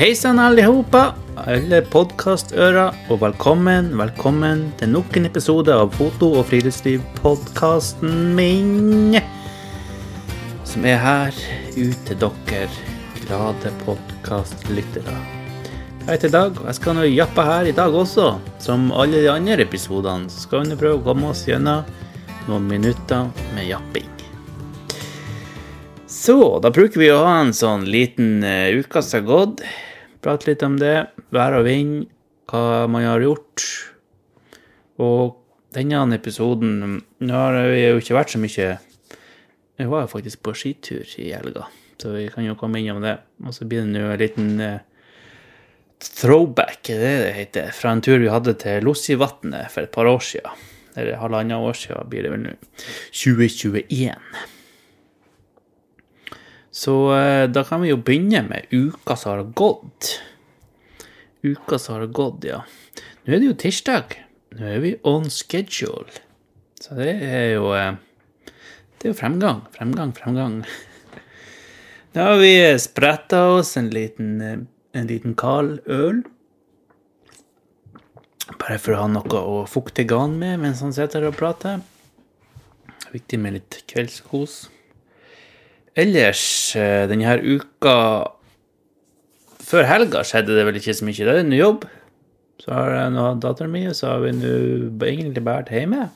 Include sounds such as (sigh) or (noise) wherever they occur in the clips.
Hei sann, allihopa, alle podkastører, og velkommen, velkommen til nok en episode av Foto- og friluftslivpodkasten min. Som er her ut til dere glade podkastlyttere. Jeg heter Dag, og jeg skal nå jappe her i dag også. Som alle de andre episodene, skal vi prøve å komme oss gjennom noen minutter med japping. Så da bruker vi å ha en sånn liten uh, uke som har gått. Prate litt om det. Vær og vind. Hva man har gjort. Og denne episoden Nå har vi jo ikke vært så mye Jeg var jo faktisk på skitur i helga, så vi kan jo komme innom det. Og så blir det nå en liten uh, throwback, er det det heter, fra en tur vi hadde til Lossivatnet for et par år siden. Eller halvannet år siden blir det vel nå. 2021. Så eh, da kan vi jo begynne med uka som har gått. Uka som har gått, ja. Nå er det jo tirsdag. Nå er vi on schedule. Så det er jo eh, Det er jo fremgang, fremgang, fremgang. (laughs) Da har vi spretta oss en liten, eh, en liten kald øl. Bare for å ha noe å fukte ganen med mens han sitter og prater. Viktig med litt kveldskos. Ellers eh, denne uka Før helga skjedde det vel ikke så mye. Det er en ny jobb. Så har jeg nå datteren min, og så har vi nå egentlig bare vært hjemme.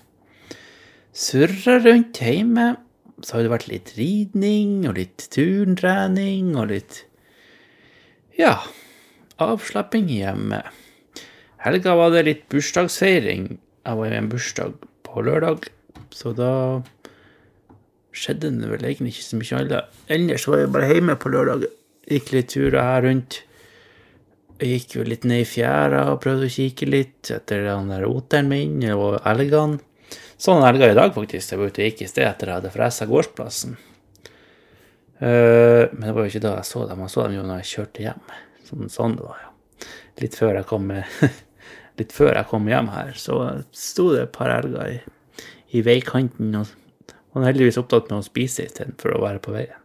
Surra rundt hjemme. Så har det vært litt ridning og litt turntrening og litt Ja, avslapping hjemme. Helga var det litt bursdagsfeiring. Jeg var i en bursdag på lørdag, så da skjedde det vel egentlig ikke så mye annet. Ellers var jeg bare hjemme på lørdag. Gikk litt turer her rundt. Jeg gikk jo litt ned i fjæra og prøvde å kikke litt etter den der oteren min og elgene. Sånn elger i dag, faktisk. Jeg var ute og gikk i sted etter jeg hadde fresa gårdsplassen. Uh, men det var jo ikke da jeg så dem. Jeg så dem jo når jeg kjørte hjem. Sånn, sånn det var, ja. Litt før jeg kom, (laughs) litt før jeg kom hjem her, så sto det et par elger i, i veikanten. og han er heldigvis opptatt med å spise istedenfor å være på veien.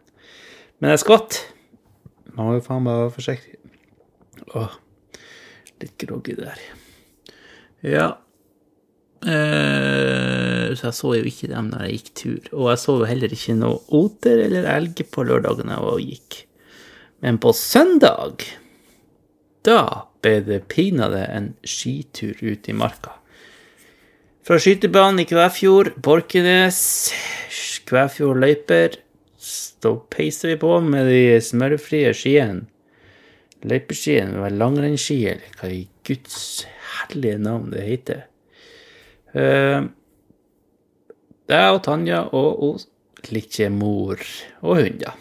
Men jeg skvatt. Man må jo faen bare være forsiktig. Åh, litt groggy der. Ja. Eh, så jeg så jo ikke dem når jeg gikk tur. Og jeg så jo heller ikke noe oter eller elg på lørdagen jeg var og gikk. Men på søndag, da ble det pinadø en skitur ut i marka. Fra skytebanen i Kvæfjord, Borkenes, Kvæfjord løyper, så peiser vi på med de smørfrie skiene. Løypeskiene med langrennsski, eller hva i guds herlige navn det heter. Uh, jeg og Tanja og hun likte mor og hund, ja.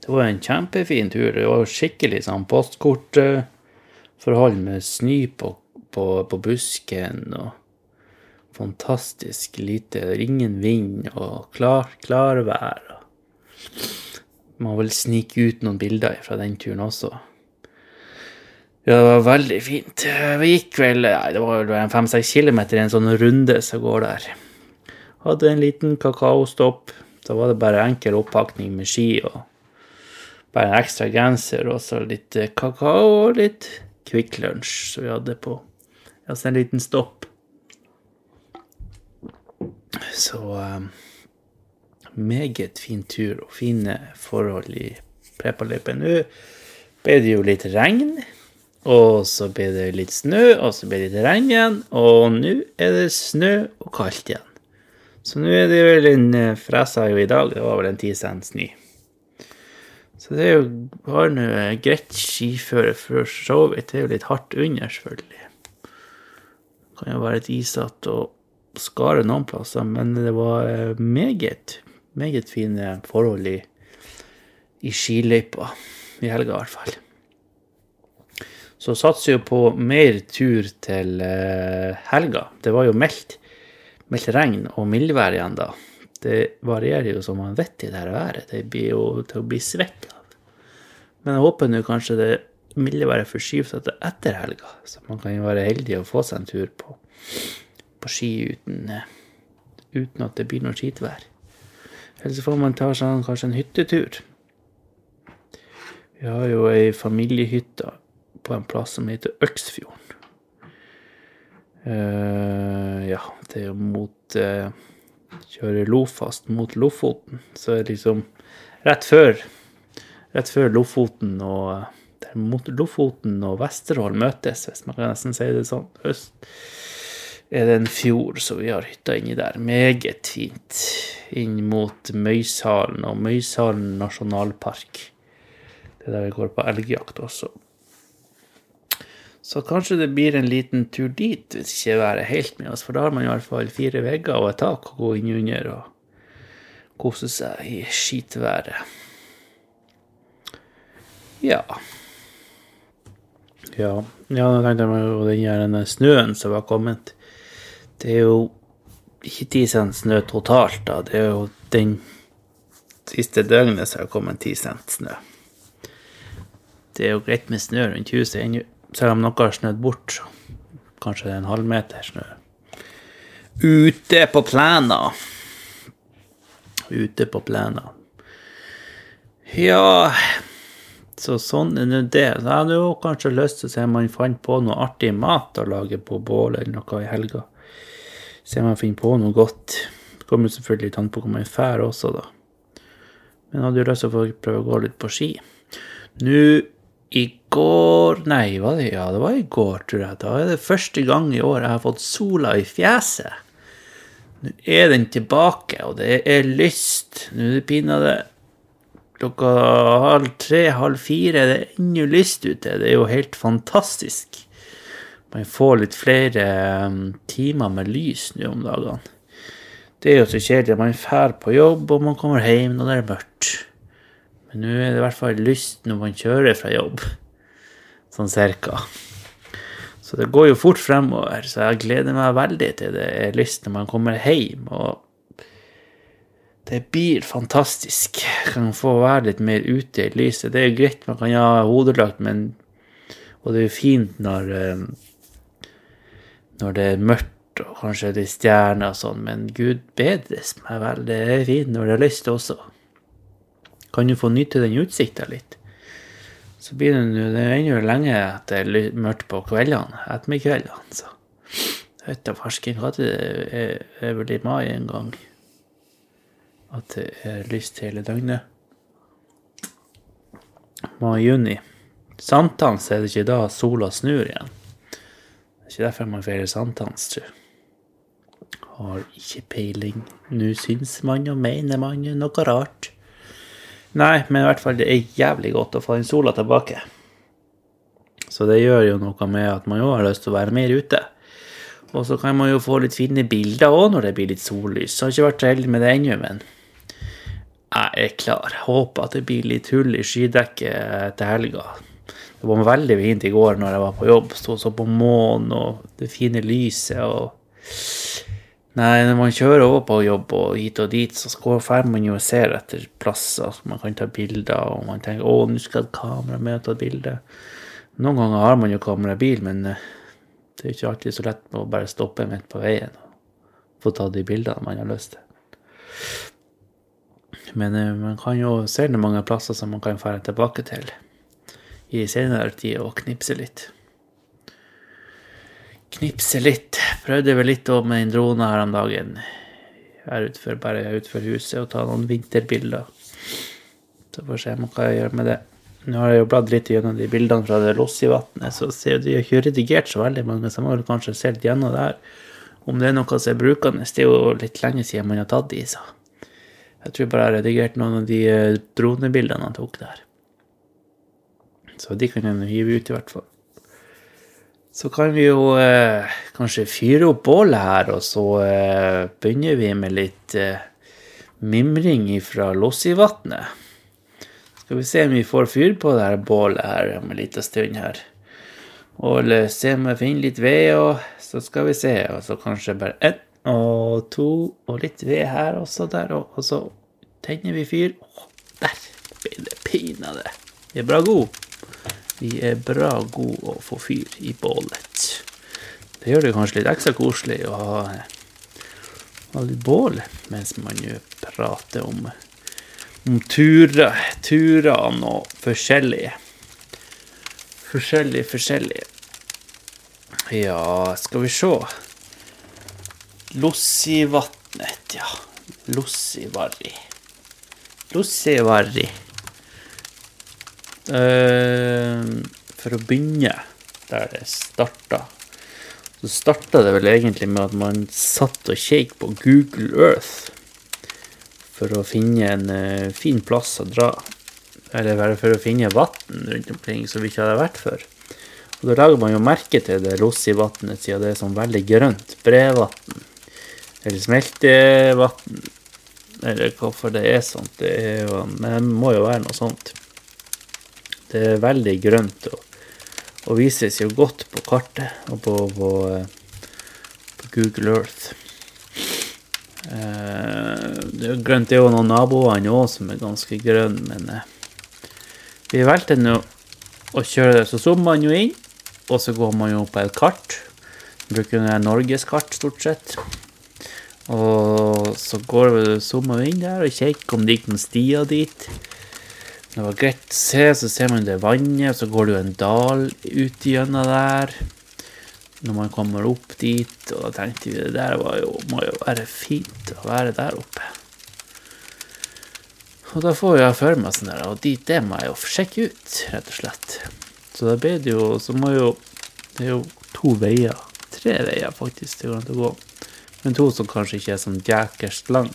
Det var en kjempefin tur. Det var skikkelig sånn postkortforhold med snø på, på, på busken og fantastisk lite. Ingen vind og klar, klarvær. Man vil snike ut noen bilder fra den turen også. Ja, det var veldig fint. Vi gikk vel nei, det var vel fem-seks kilometer i en sånn runde som går der. Hadde en liten kakaostopp. Da var det bare enkel oppakning med ski og bare en ekstra genser og så litt kakao og litt Kvikk Lunsj som vi hadde på altså en liten stopp. Så um, meget fin tur og fine forhold i Prepaløypen. Nå ble det jo litt regn, og så ble det litt snø, og så ble det litt regn igjen, og nå er det snø og kaldt igjen. Så nå er det vel en fresa jo i dag, det var vel en ti cent snø. Så det er jo har nå greit skiføre for så vidt. Det er jo litt hardt under, selvfølgelig. Det kan jo være litt isete og skare noen plasser, men det var meget, meget fine forhold i, i skiløypa. I helga, i hvert fall. Så satser jo på mer tur til uh, helga. Det var jo meldt, meldt regn og mildvær igjen da. Det varierer jo som man vet i det her været. Det blir jo til å bli svett av. Men jeg håper nå kanskje det milde været forskyver seg til etter helga, så man kan jo være heldig å få seg en tur på, på ski uten, uten at det blir noe skitvær. Eller så får man ta seg kanskje en hyttetur. Vi har jo ei familiehytte på en plass som heter Øksfjorden. Uh, ja, det er jo mot uh, Kjører Lofast mot Lofoten, så er det liksom rett før Rett før Lofoten og der mot Lofoten og Vesterålen møtes, hvis man kan nesten si det sånn. Øst er det en fjord, så vi har hytta inni der. Meget fint. Inn mot Møysalen og Møysalen nasjonalpark. Det er der vi går på elgjakt også. Så kanskje det blir en liten tur dit hvis ikke været er helt med oss, for da har man i hvert fall fire vegger og et tak å gå inn under og kose seg i skitværet. Ja. Ja, ja nå tenkte jeg meg jo den snøen som var kommet. Det er jo ikke 10 cent snø totalt, da. Det er jo den siste døgnet som har kommet 10 cent snø. Det er jo greit med snø rundt huset ennå. Selv om noe har snødd bort, så kanskje det er en halvmeter snø. Ute på plena. Ute på plena. Ja Så sånn er nå det. Jeg hadde jo kanskje lyst til å se om man fant på noe artig mat å lage på bål eller noe i helga. Se om jeg finner på noe godt. Det kommer selvfølgelig litt an på hvor man drar også, da. Men hadde jo lyst til å prøve å gå litt på ski. Nå i går Nei, var det, ja, det var i går, tror jeg. Da er det første gang i år jeg har fått sola i fjeset. Nå er den tilbake, og det er lyst. Nå er det pinadø klokka halv tre, halv fire. Det er ennå lyst ute. Det er jo helt fantastisk. Man får litt flere um, timer med lys nå om dagene. Det er jo så kjedelig. Man drar på jobb, og man kommer hjem når det er mørkt. Men nå er det i hvert fall lyst når man kjører fra jobb. Sånn cirka. Så det går jo fort fremover, så jeg gleder meg veldig til det er lyst når man kommer hjem. Og det blir fantastisk. Jeg kan få være litt mer ute i lyset. Det er greit, man kan ha hodelagt, men Og det er jo fint når eh, Når det er mørkt og kanskje det er stjerner og sånn, men gud bedres meg vel. Det er fint når det er lyst også kan du få nyte den utsikta litt. Så blir det er ennå lenge at det er mørkt på kveldene, ettermiddagskveldene. Så vet da farsken hva det er vel i mai en gang at det er lyst hele døgnet. Mai-juni. Sankthans er det ikke da sola snur igjen. Er ikke derfor man feirer sankthans, jeg. Har ikke peiling. Nå syns man og mener man noe rart. Nei, men i hvert fall det er jævlig godt å få den sola tilbake. Så det gjør jo noe med at man jo har lyst til å være mer ute. Og så kan man jo få litt fine bilder òg når det blir litt sollys. Så har ikke vært så heldig med det ennå, men jeg er klar. Håper at det blir litt hull i skydekket til helga. Det var veldig fint i går når jeg var på jobb. Sto så på månen og det fine lyset og Nei, når man kjører over på jobb og hit og dit, så drar man jo og ser etter plasser som man kan ta bilder, og man tenker 'Å, nå skal et kamera med og ta bilde'. Noen ganger har man jo kamera i bil, men eh, det er ikke alltid så lett å bare stoppe midt på veien og få ta de bildene man har lyst til. Men eh, man kan jo se mange plasser som man kan dra tilbake til i senere tid og knipse litt knipse litt. Prøvde vel litt med en drone her om dagen. Her utenfor, bare utenfor huset og ta noen vinterbilder. Så får vi se hva jeg gjør med det. Nå har jeg jo bladd litt gjennom de bildene fra det Lossivatnet, så ser de har ikke redigert så veldig mange, så må du kanskje se litt gjennom her. Om det er noe som er brukende. Det er jo litt lenge siden man har tatt de, så. Jeg tror bare jeg har redigert noen av de eh, dronebildene han tok der. Så de kan en hive ut, i hvert fall. Så kan vi jo eh, kanskje fyre opp bålet her, og så eh, begynner vi med litt eh, mimring fra Lossivatnet. Skal vi se om vi får fyr på det her bålet her om en liten stund her. Og se om jeg finner litt ved, og så skal vi se. Og så kanskje bare ett og to og litt ved her også der, og, og så tenner vi fyr. Å, der ble det pinadø. Vi er bra gode. Vi er bra gode å få fyr i bålet. Det gjør det kanskje litt ekstra koselig å ha, ha litt bål mens man prater om om turene og forskjellige. Forskjellige, forskjellige. Ja, skal vi se. Lossivatnet, ja. Lossivarri. Lossivarri. Eh, for å begynne der det starta, så starta det vel egentlig med at man satt og kjekk på Google Earth for å finne en eh, fin plass å dra. Eller bare for å finne vann rundt omkring som vi ikke hadde vært før. Og da lager man jo merke til det Lossi-vannet, siden det er sånn veldig grønt. Brevann. Eller smeltevann. Eller hvorfor det er sånt. Det er jo, men det må jo være noe sånt. Det er veldig grønt og, og vises jo godt på kartet og på, på, på Google Earth. Eh, grønt. Det er jo noen naboer òg som er ganske grønne, men eh, vi valgte nå å kjøre det. Så zoomer man jo inn, og så går man jo på et kart. Bruker norgeskart, stort sett. Og så går vi, zoomer vi inn der og kikker om det gikk noen stier dit. Det var greit å se, så ser man det vannet, så går det jo en dal ut gjennom der. Når man kommer opp dit, og da tenkte vi det der jo, må jo være fint å være der oppe. Og da får jeg for meg sånn der, og dit det må jeg jo sjekke ut, rett og slett. Så da ble det jo, så må jo, det er jo to veier, tre veier faktisk, det går an å gå. Men to som kanskje ikke er sånn jækerst lang.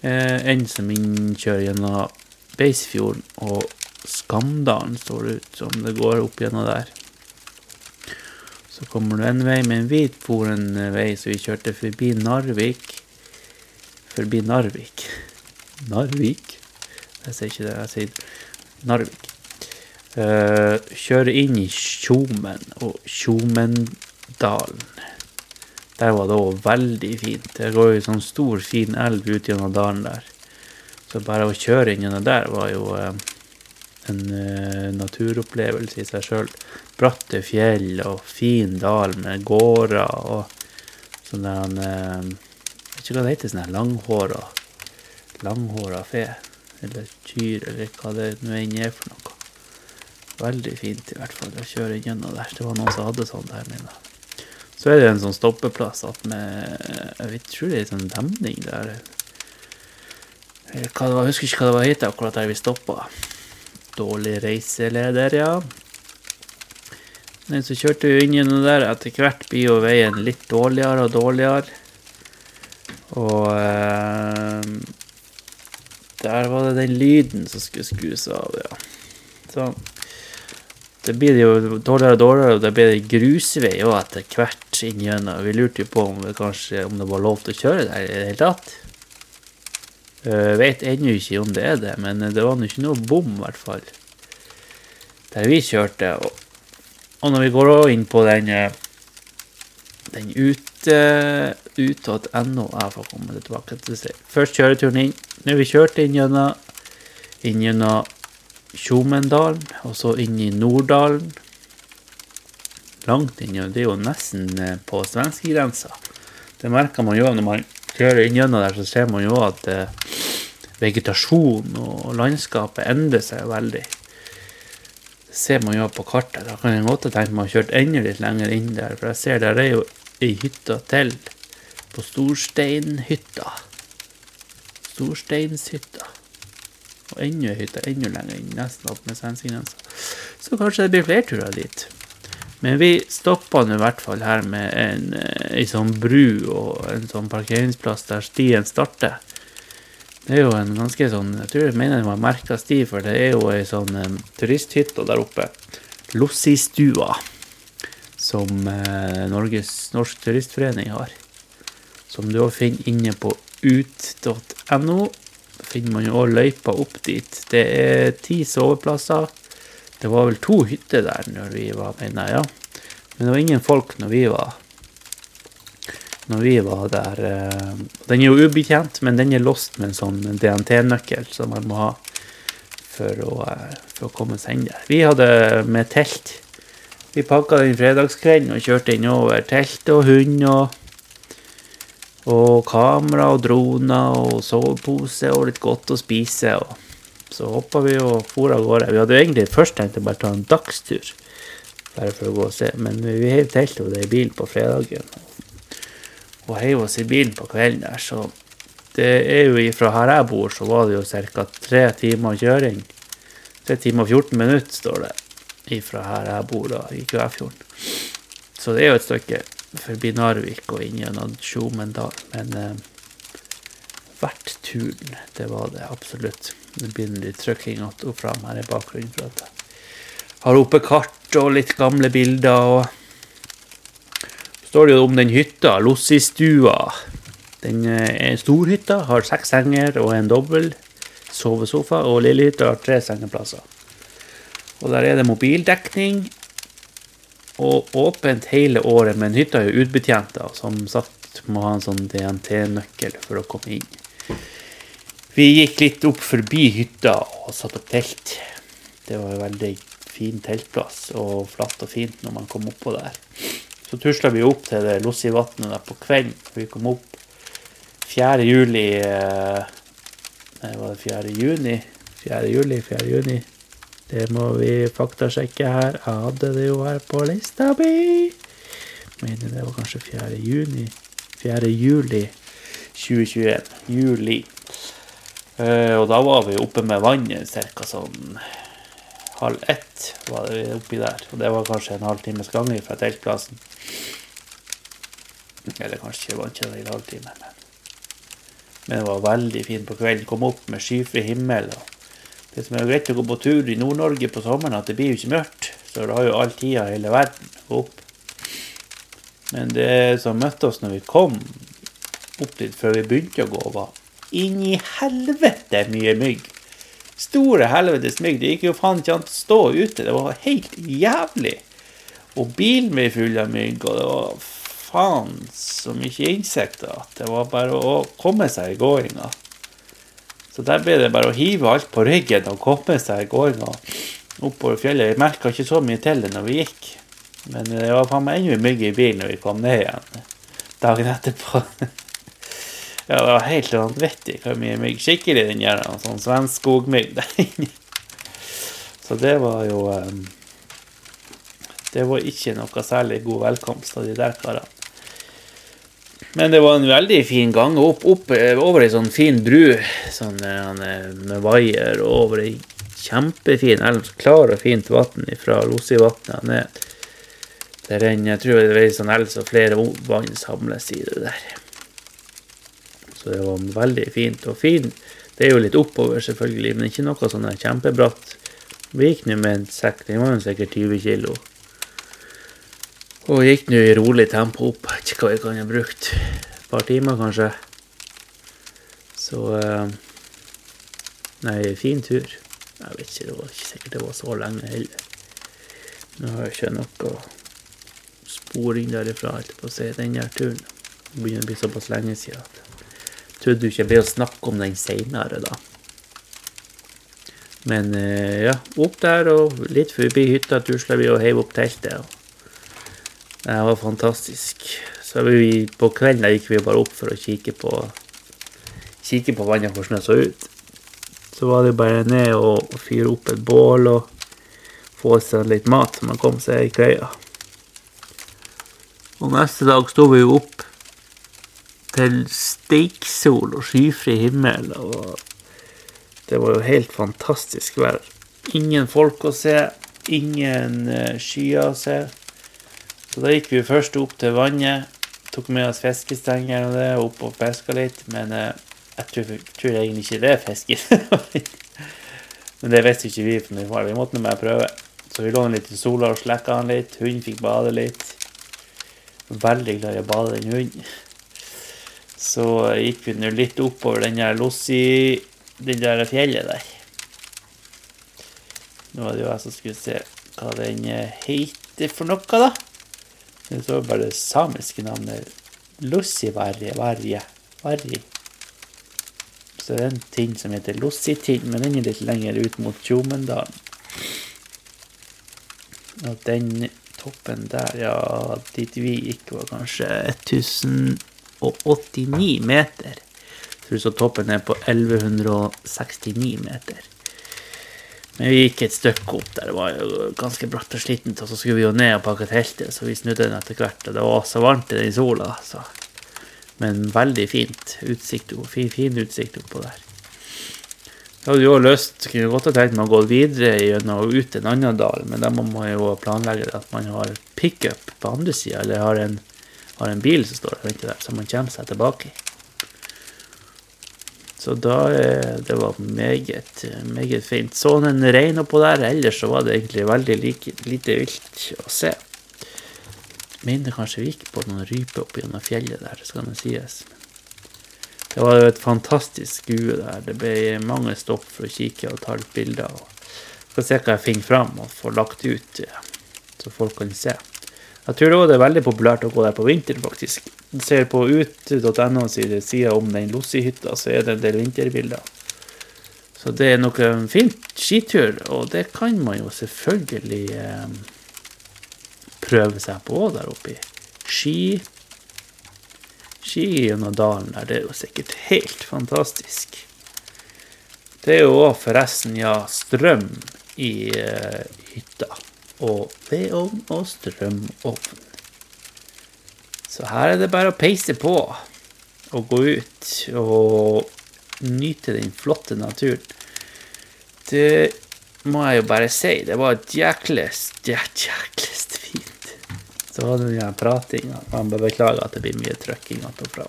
Eh, en som innkjører gjennom Beisfjorden og Skamdalen står det ut som det går opp gjennom der. Så kommer du en vei med en hvitforen vei, så vi kjørte forbi Narvik. Forbi Narvik. (laughs) Narvik? Jeg sier ikke det, jeg sier Narvik. Uh, kjører inn i Tjomen og Tjomendalen. Der var det òg veldig fint. Det går jo sånn stor, fin elv ut gjennom dalen der. Så bare å kjøre inn gjennom der var jo uh, en uh, naturopplevelse i seg sjøl. Bratte fjell og fin dal med gårder og sånn der han Vet ikke hva det heter, sånn her langhåra langhåra fe. Eller kyr, eller hva det nå enn er for noe. Veldig fint i hvert fall å kjøre gjennom der. Det var noen som hadde sånn der nede. Så er det en sånn stoppeplass at med Jeg tror det er en sånn demning der. Jeg husker ikke hva det var hit akkurat der vi stoppa. Dårlig reiseleder, ja. Men så kjørte vi inn gjennom der. Etter hvert blir jo veien litt dårligere og dårligere. Og eh, der var det den lyden som skulle skrus av, ja. Sånn. det blir jo dårligere og dårligere, og det blir grusvei òg etter hvert inn gjennom. Vi lurte jo på om det kanskje om det var lov til å kjøre der i det hele tatt. Jeg vet ennå ikke om det er det, men det var nå ikke noe bom, i hvert fall. Der vi kjørte. Og, og når vi går inn på den den ute ut.no Jeg får komme tilbake til det. Først kjøreturen inn. Når vi kjørte inn gjennom inn gjennom Tjomendalen, og så inn i Norddalen. Langt inn, det er jo nesten på svenskegrensa. Det merker man jo når man kjører inn gjennom der, så ser man jo at eh, vegetasjonen og landskapet endrer seg veldig. Det ser man jo på kartet. Da kan jeg godt tenke meg å kjøre enda litt lenger inn der, for jeg ser der er jo ei hytte til på Storsteinhytta. Storsteinshytta. Og enda ei hytte enda lenger inn, nesten opp med svenskegrensa. Så kanskje det blir flere turer dit. Men vi stoppa nå i hvert fall her med en, en, sånn bru og en sånn parkeringsplass der stien starter. Det er jo en ganske sånn Jeg tror jeg mener det var merka sti, for det er jo ei sånn um, turisthytte der oppe. Lossistua. Som uh, Norges Norsk Turistforening har. Som du òg finner inne på ut.no. finner man jo òg løypa opp dit. Det er ti soveplasser. Det var vel to hytter der når vi var, mener jeg, ja. Men det var ingen folk når vi var når vi var der. Den er jo ubetjent, men den er låst med en sånn DNT-nøkkel som man må ha for å, for å komme seg inn der. Vi hadde med telt. Vi pakka den fredagskvelden og kjørte inn over telt og hund og Og kamera og droner og sovepose og litt godt å spise. og Så hoppa vi og for av gårde. Vi hadde jo egentlig først tenkt å bare ta en dagstur, bare for å gå og se. Men vi heiv teltet det i bilen på fredagen. Og heiv oss i bilen på kvelden der, så det er jo ifra her jeg bor, så var det jo ca. tre timer kjøring. Tre timer og 14 minutter, står det, ifra her jeg bor, da, i Kvæfjorden. Så det er jo et stykke forbi Narvik og inn gjennom Tjomendal. Men eh, verdt turen, det var det absolutt. Det begynner litt trykking opp fram her i bakgrunnen. for at jeg har oppe kart og litt gamle bilder. og står det jo om den hytta, Lossistua. Den eh, er en stor hytte, har seks senger og en dobbel sovesofa. Og lillehytta har tre sengeplasser. Og der er det mobildekning og åpent hele året, men hytta er jo utbetjent, da, som sagt må ha en sånn DNT-nøkkel for å komme inn. Vi gikk litt opp forbi hytta og satt opp telt. Det var en veldig fin teltplass og flatt og fint når man kom oppå der. Så tusla vi opp til det Lossivatnet der på kvelden. Vi kom opp 4. juli eh, Nei, var det 4. juni? 4. juli, 4. juni. Det må vi faktasjekke her. Jeg hadde det jo her på lista mi. Mener det var kanskje 4. juni. 4. juli 2021. Juli. Uh, og da var vi oppe med vannet ca. sånn halv ett var det oppi der. Og det var kanskje en halvtimes gang fra teltplassen. Eller kanskje var ikke det i halvtime. Men. men det var veldig fint på kvelden. Kom opp med skyfri himmel. og det som er greit å gå på tur i Nord-Norge på sommeren, at det blir jo ikke mørkt. Så det har jo all tida i hele verden opp. Men det som møtte oss når vi kom opp dit før vi begynte å gå, var inn i helvete mye mygg. Store helvetes mygg. Det gikk jo faen ikke an å stå ute. Det var helt jævlig. Og bilen ble full av mygg, og det var faen så mye insekter at det var bare å komme seg i gåinga. Så der ble det bare å hive alt på ryggen og komme seg i gåinga oppover fjellet. Jeg merka ikke så mye til det når vi gikk, men det var faen meg enda mygg i bilen når vi kom ned igjen dagen etterpå. (laughs) Ja, det var helt vanvittig hvor mye mygg. Skikkelig den der sånn svensk skogmygg (laughs) der inne. Så det var jo um, Det var ikke noe særlig god velkomst av de der karene. Men det var en veldig fin gang opp, opp over ei sånn fin bru sånn, med vaier over ei kjempefin elv. Klar og fint vann fra Rosivatnet ned. Det renner, jeg tror det er ei sånn elv som flere vann samles i det der. Så det var veldig fint. Og fin Det er jo litt oppover, selvfølgelig, men ikke noe sånn kjempebratt. Vi gikk nå med en sekk, den var jo sikkert 20 kilo. Og gikk nå i rolig tempo opp. Ikke hva jeg kan ha brukt. Et par timer, kanskje. Så eh, Nei, fin tur. Jeg vet ikke, det var ikke sikkert det var så lenge heller. Nå har jeg ikke noe sporing derifra alt på å si den der turen. Det begynner å bli såpass lenge siden. Jeg trodde ikke jeg ble å snakke om den seinere, da. Men eh, ja, opp der og litt forbi hytta tusla vi og heiv opp teltet. det var fantastisk. Så vi, på kvelden gikk vi bare opp for å kikke på kikke på vannet, hvordan det så ut. Så var det bare ned og fyre opp et bål og få seg litt mat så man kom seg i kleia. Og neste dag sto vi opp til steiksol og skyfri himmel. og Det var jo helt fantastisk vær. Ingen folk å se, ingen uh, skyer å se. Så da gikk vi først opp til vannet, tok med oss fiskestenger og det, opp og fiska litt. Men eh, jeg tror, tror, egentlig ikke det er fisk (laughs) Men det visste ikke vi, for vi måtte bare prøve. Så vi lå litt i sola og slekka han litt. Hunden fikk bade litt. Veldig glad i å bade, den hunden. Så gikk vi nå litt oppover den der Lossi Den der fjellet der. Nå var det jo jeg som skulle se hva den heter for noe, da. Det står bare det samiske navnet Lossivarje. Varje. Varje. Så det er en ting som heter Lossitind, men den er litt lenger ut mot Tjomendalen. Og den toppen der, ja, dit vi gikk, var kanskje 1000 1189 meter. Tror så toppen er på 1169 meter. Men vi gikk et stykke opp der. Det var jo ganske bratt og slitent. Og så skulle vi jo ned og pakke teltet, så vi snudde den etter hvert. Og det var så varmt i den sola. Så. Men veldig fint utsikt, fin, fin utsikt oppå der. Jeg hadde jo lyst, kunne godt ha tenkt meg å gå videre gjennom ut en annen dal, men da må man jo planlegge at man har pickup på andre sida, eller har en, har en, bil som står venter der, som man kommer seg tilbake. i. Så da eh, Det var meget, meget fint. Så en rein oppå der, ellers så var det egentlig veldig like, lite vilt å se. Mener kanskje vi gikk på noen ryper opp gjennom fjellet der, skal det sies. Det var jo et fantastisk skue der. Det ble mange stopp for å kikke og ta litt bilder. Og skal se hva jeg finner fram og får lagt ut, så folk kan se. Jeg tror også det er veldig populært å gå der på vinteren, faktisk. Du ser på ut.no sine sider om den Lossi-hytta, så er det en del vinterbilder. Så det er nok en fin skitur, og det kan man jo selvfølgelig eh, prøve seg på der oppe ski. Ski gjennom dalen der, det er jo sikkert helt fantastisk. Det er jo òg forresten, ja, strøm i eh, hytta og vedovn og strømovn. Så her er det bare å peise på og gå ut og nyte den flotte naturen. Det må jeg jo bare si. Det var jæklig, jæklig fint. Så var det den pratinga. Man bør beklage at det blir mye trykking att.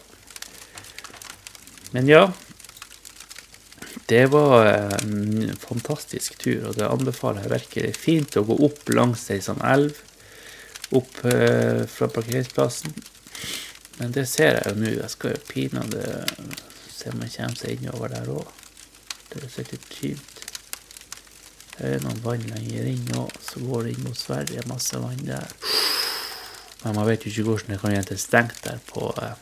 Men ja, det var en fantastisk tur, og det anbefaler jeg virkelig. Fint å gå opp langs ei sånn elv, opp eh, fra parkeringsplassen. Men det ser jeg jo nå. Jeg skal jo pinadø se om jeg kommer seg innover der òg. Det er sikkert tynt. Det er noen vann lenger inn òg, så går det inn mot Sverige. Masse vann der. Men man vet jo ikke hvordan det kan gjøre stengt der på, eh,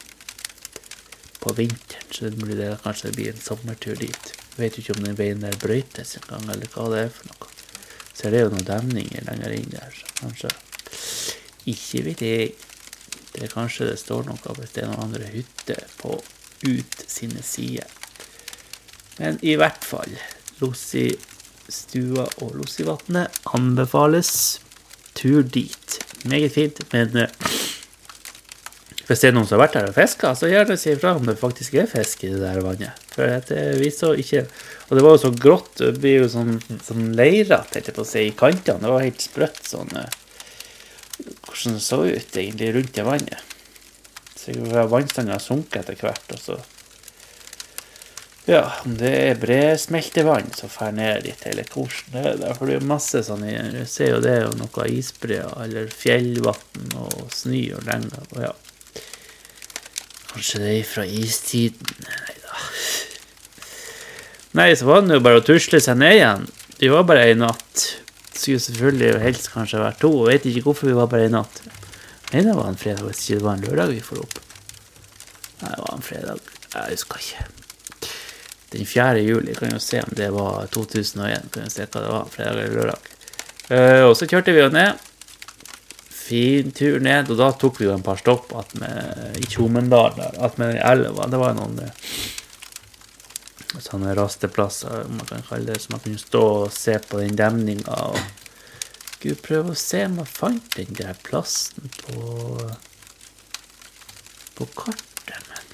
på vinteren, så det blir det, kanskje det blir en sommertur dit. Vet jo ikke om den veien der brøytes engang, eller hva det er for noe. Så det er jo noen demninger lenger inn der, så kanskje Ikke vet jeg. Det er kanskje det står noe hvis det er noen andre hytter på ut sine sider. Men i hvert fall Lossistua og Lossivatnet anbefales. Tur dit. Meget fint, men eh, hvis det er noen som har vært der og fiska, så gjerne si ifra om det faktisk er fisk i det der vannet. For det vi så ikke Og det var jo så grått, det blir jo sånn, sånn leirete, si, i kantene. Det var helt sprøtt sånn eh, Hvordan det så ut egentlig rundt det vannet. Så vannstanden har sunket etter hvert, og så Ja, om det er bresmeltevann som fer ned dit, eller hvordan det er. For det er masse sånn Jeg ser jo det er jo noe isbreer, eller fjellvann og snø og lenger. Og ja. Kanskje det er fra istiden. Nei så var det jo bare å tusle seg ned igjen. Vi var bare ei natt. Skulle selvfølgelig helst kanskje vært to. Jeg vet ikke hvorfor vi var bare ei natt. Nei, det var en fredag hvis ikke det var en lørdag vi får opp. Nei, det var en fredag. Jeg husker ikke. Den 4. juli. Kan jo se om det var 2001. Kan jo se hva det var. Fredag eller lørdag. Uh, og så kjørte vi jo ned fin tur ned, og da tok vi jo en par stopp med, i Tjomendal, attmed elva. Det var noen eh, sånne rasteplasser, man kan kalle det, så man kunne stå og se på den demninga. Og gud, prøve å se om jeg fant den der plassen på på kartet, men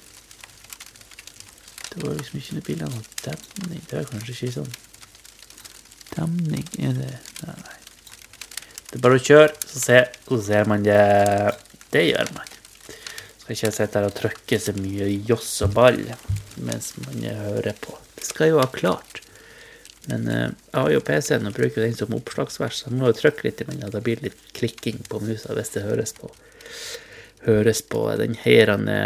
det var liksom ikke noe bilde av noen demning. Det er kanskje ikke sånn Demning, er det Nei. nei. Det er bare å kjøre, så, se, så ser man det. Det gjør man. Skal ikke sitte her og trykke så mye joss og ball mens man hører på. Det skal jo ha klart. Men uh, jeg har jo PC-en og bruker den som oppslagsvers, så jeg må jo trykke litt, men det blir litt klikking på musa hvis det høres på høres på den heirende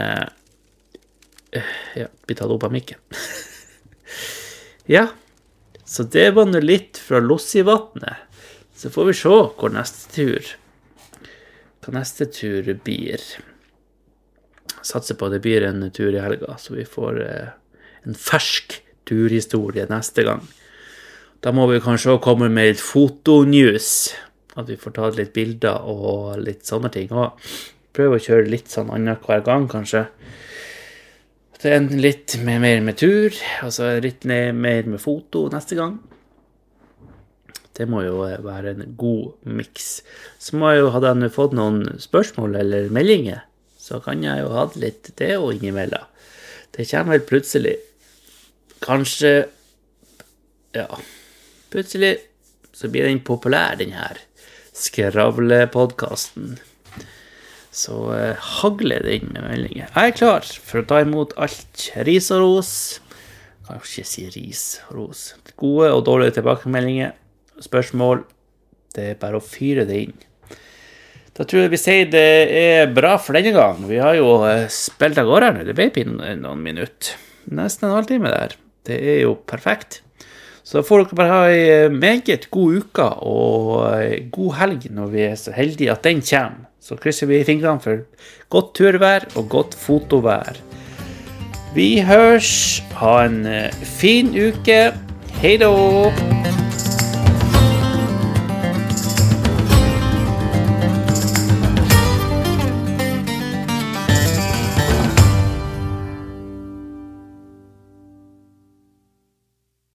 uh, Ja, blir tatt opp av mikken. (laughs) ja, så det var nå litt fra Lossivatnet. Så får vi se hvor neste tur Hva neste tur blir. Satser på at det blir en tur i helga, så vi får eh, en fersk turhistorie neste gang. Da må vi kanskje òg komme med litt fotonews. At vi får tatt litt bilder og litt sånne ting. Og prøve å kjøre litt sånn annenhver gang, kanskje. en litt med, mer med tur, altså litt mer med foto neste gang. Det må jo være en god miks. Så må jeg jo, hadde jeg fått noen spørsmål eller meldinger, så kan jeg jo ha litt det òg innimellom. Det kommer vel plutselig. Kanskje Ja, plutselig så blir den populær, den her skravlepodkasten. Så eh, hagler det inn med meldinger. Jeg er klar for å ta imot alt ris og ros. Kan ikke si ris og ros. Gode og dårlige tilbakemeldinger, spørsmål. Det er bare å fyre det inn. Da tror jeg vi sier det er bra for denne gang. Vi har jo eh, spilt av gårde nå. Det ble noen minutter. Nesten en halvtime der. Det er jo perfekt. Så får dere bare ha ei eh, meget god uke og god helg når vi er så heldige at den kommer. Så krysser vi fingrene for godt turvær og godt fotovær. Vi hørs. Ha en eh, fin uke. Hei da.